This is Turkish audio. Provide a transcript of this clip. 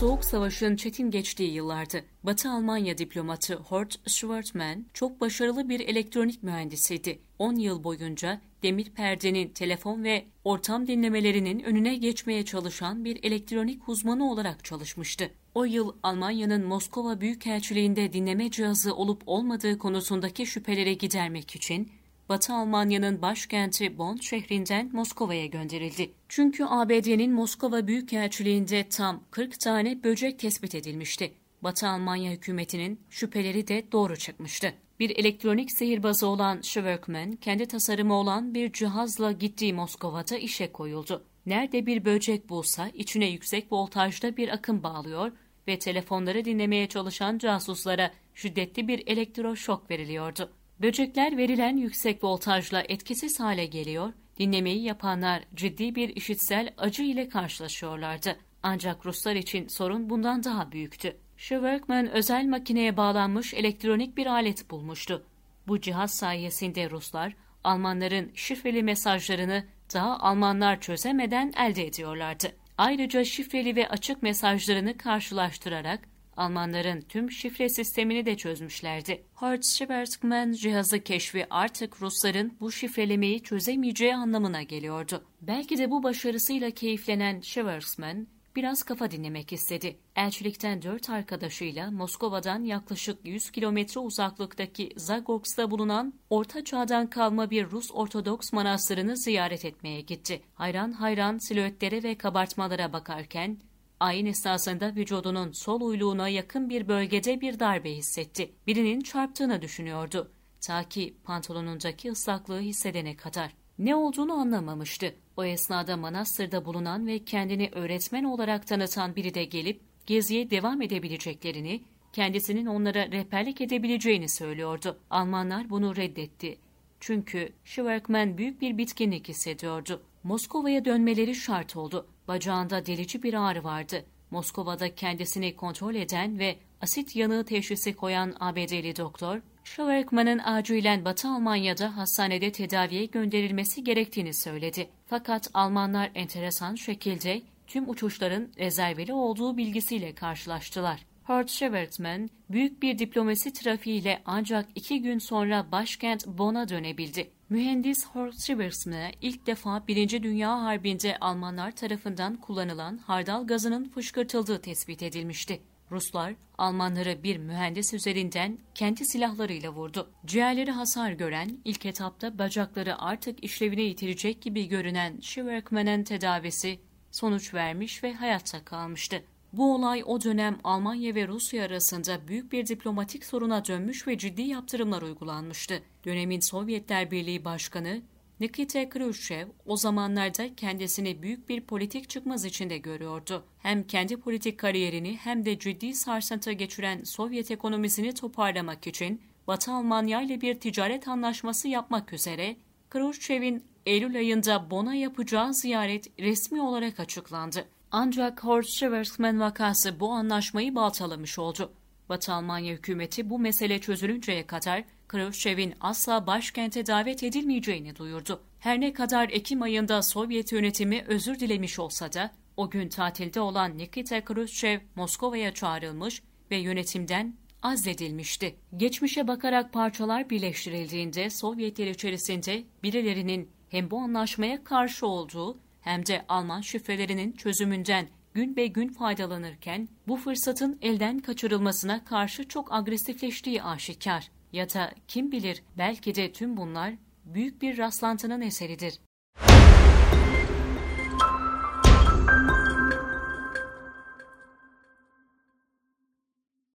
Soğuk Savaş'ın çetin geçtiği yıllardı. Batı Almanya diplomatı Horst Schwarzmann çok başarılı bir elektronik mühendisiydi. 10 yıl boyunca demir perdenin, telefon ve ortam dinlemelerinin önüne geçmeye çalışan bir elektronik uzmanı olarak çalışmıştı. O yıl Almanya'nın Moskova Büyükelçiliğinde dinleme cihazı olup olmadığı konusundaki şüpheleri gidermek için Batı Almanya'nın başkenti Bonn şehrinden Moskova'ya gönderildi. Çünkü ABD'nin Moskova Büyükelçiliğinde tam 40 tane böcek tespit edilmişti. Batı Almanya hükümetinin şüpheleri de doğru çıkmıştı. Bir elektronik sihirbazı olan Schwerkman, kendi tasarımı olan bir cihazla gittiği Moskova'da işe koyuldu. Nerede bir böcek bulsa içine yüksek voltajda bir akım bağlıyor ve telefonları dinlemeye çalışan casuslara şiddetli bir elektroşok veriliyordu. Böcekler verilen yüksek voltajla etkisiz hale geliyor, dinlemeyi yapanlar ciddi bir işitsel acı ile karşılaşıyorlardı. Ancak Ruslar için sorun bundan daha büyüktü. Schwerkman özel makineye bağlanmış elektronik bir alet bulmuştu. Bu cihaz sayesinde Ruslar, Almanların şifreli mesajlarını daha Almanlar çözemeden elde ediyorlardı. Ayrıca şifreli ve açık mesajlarını karşılaştırarak Almanların tüm şifre sistemini de çözmüşlerdi. Hartz-Schwarzman cihazı keşfi artık Rusların bu şifrelemeyi çözemeyeceği anlamına geliyordu. Belki de bu başarısıyla keyiflenen Schwarzman, biraz kafa dinlemek istedi. Elçilikten dört arkadaşıyla Moskova'dan yaklaşık 100 kilometre uzaklıktaki Zagorsk'ta bulunan Orta Çağ'dan kalma bir Rus Ortodoks manastırını ziyaret etmeye gitti. Hayran hayran silüetlere ve kabartmalara bakarken Ayin esnasında vücudunun sol uyluğuna yakın bir bölgede bir darbe hissetti. Birinin çarptığını düşünüyordu. Ta ki pantolonundaki ıslaklığı hissedene kadar. Ne olduğunu anlamamıştı. O esnada manastırda bulunan ve kendini öğretmen olarak tanıtan biri de gelip geziye devam edebileceklerini, kendisinin onlara rehberlik edebileceğini söylüyordu. Almanlar bunu reddetti. Çünkü Schwerkman büyük bir bitkinlik hissediyordu. Moskova'ya dönmeleri şart oldu. Bacağında delici bir ağrı vardı. Moskova'da kendisini kontrol eden ve asit yanığı teşhisi koyan ABD'li doktor, Schwerkman'ın acilen Batı Almanya'da hastanede tedaviye gönderilmesi gerektiğini söyledi. Fakat Almanlar enteresan şekilde tüm uçuşların rezerveli olduğu bilgisiyle karşılaştılar. Hort Schwertman, büyük bir diplomasi trafiğiyle ancak iki gün sonra başkent Bonn'a dönebildi. Mühendis Horst Schwertman'a ilk defa Birinci Dünya Harbi'nde Almanlar tarafından kullanılan hardal gazının fışkırtıldığı tespit edilmişti. Ruslar, Almanları bir mühendis üzerinden kendi silahlarıyla vurdu. Ciğerleri hasar gören, ilk etapta bacakları artık işlevine yitirecek gibi görünen Schwerkman'ın tedavisi sonuç vermiş ve hayatta kalmıştı. Bu olay o dönem Almanya ve Rusya arasında büyük bir diplomatik soruna dönmüş ve ciddi yaptırımlar uygulanmıştı. Dönemin Sovyetler Birliği Başkanı Nikita Khrushchev o zamanlarda kendisini büyük bir politik çıkmaz içinde görüyordu. Hem kendi politik kariyerini hem de ciddi sarsıntı geçiren Sovyet ekonomisini toparlamak için Batı Almanya ile bir ticaret anlaşması yapmak üzere Khrushchev'in Eylül ayında Bonn'a yapacağı ziyaret resmi olarak açıklandı. Ancak Horst Schwarzman vakası bu anlaşmayı baltalamış oldu. Batı Almanya hükümeti bu mesele çözülünceye kadar Khrushchev'in asla başkente davet edilmeyeceğini duyurdu. Her ne kadar Ekim ayında Sovyet yönetimi özür dilemiş olsa da o gün tatilde olan Nikita Khrushchev Moskova'ya çağrılmış ve yönetimden azledilmişti. Geçmişe bakarak parçalar birleştirildiğinde Sovyetler içerisinde birilerinin hem bu anlaşmaya karşı olduğu hem de Alman şifrelerinin çözümünden gün be gün faydalanırken bu fırsatın elden kaçırılmasına karşı çok agresifleştiği aşikar. Ya da kim bilir belki de tüm bunlar büyük bir rastlantının eseridir.